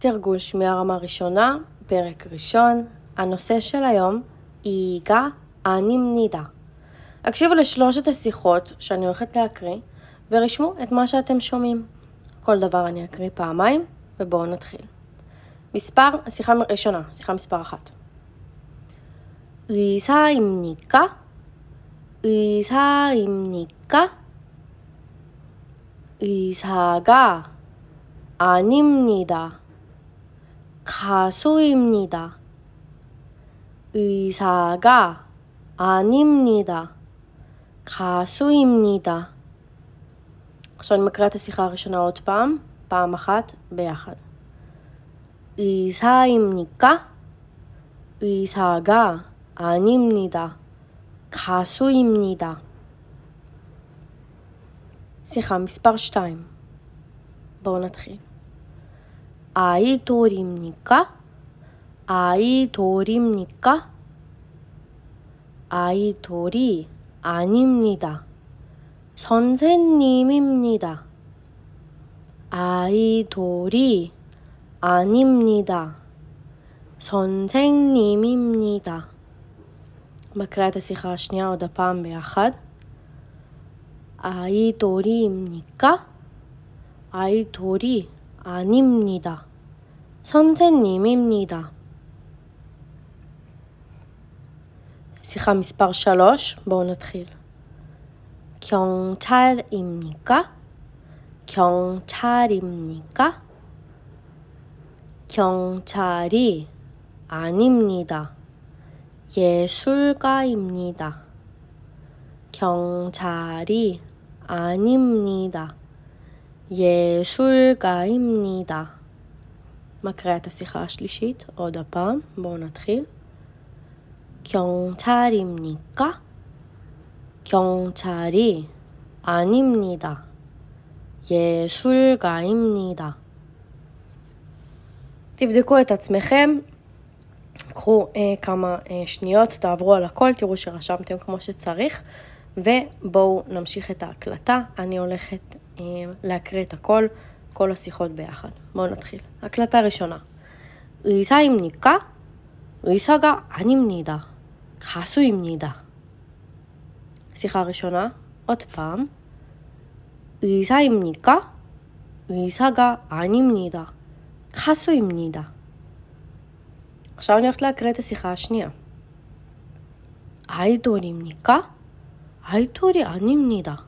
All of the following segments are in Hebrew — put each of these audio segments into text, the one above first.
תרגול שמיעה רמה ראשונה, פרק ראשון. הנושא של היום, איגה אנימנידה. הקשיבו לשלושת השיחות שאני הולכת להקריא, ורשמו את מה שאתם שומעים. כל דבר אני אקריא פעמיים, ובואו נתחיל. מספר, שיחה ראשונה, שיחה מספר אחת. 의사입니까? 의사입니까? 의사가 아닙니다. 가수입니다. 의사가 아닙니다. 가수입니다. עכשיו אני מקריאה את השיחה הראשונה עוד פעם, פעם אחת ביחד. 의사입니까? 의사가 아닙니다. 가수입니다. שיחה מספר 2. בואו נתחיל. 아이돌입니까? 아이돌입니까? 아이돌이 아닙니다. 선생님입니다. 아이돌이 아닙니다. 선생님입니다. מקריאה את השיחה השנייה עוד הפעם ביחד. 아이돌이입니까? 아이돌이 아닙니다. 선생님입니다. שיחה מספר 3, בואו נתחיל. 경찰입니까? 경찰입니까? 경찰이 아닙니다. 예술가입니다. 경찰이 아닙니다. 예술가입니다. מקריאה את השיחה השלישית עוד הפעם, בואו נתחיל. 경찰입니까? 경찰이 아닙니다. 예술가입니다. תבדקו את עצמכם, קחו אה, כמה אה, שניות, תעברו על הכל, תראו שרשמתם כמו שצריך, ובואו נמשיך את ההקלטה. אני הולכת אה, להקריא את הכל, כל השיחות ביחד. בואו נתחיל. הקלטה ראשונה. 의사입니까? 의사가 아닙니다. 가수입니다. שיחה ראשונה, עוד פעם. 의사입니까? 의사가 아닙니다. 가수입니다. עכשיו אני הולכת להקריא את השיחה השנייה. 아이돌입니까? 아이돌이 아닙니다.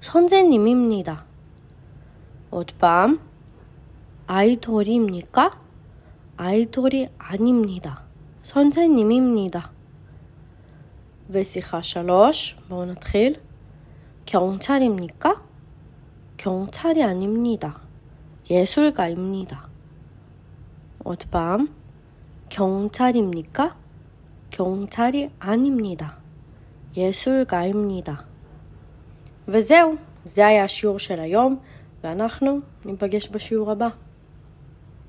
선생님입니다. עוד פעם. 아이돌입니까? 아이돌이 아닙니다. 선생님입니다. ושיחה שלוש, בואו נתחיל. 경찰입니까? 경찰이 아닙니다. 예술가입니다. עוד פעם. 경찰입니까? 경찰이 아닙니다. 예술가입니다. וזהו, זה היה השיעור של היום, ואנחנו ניפגש בשיעור הבא.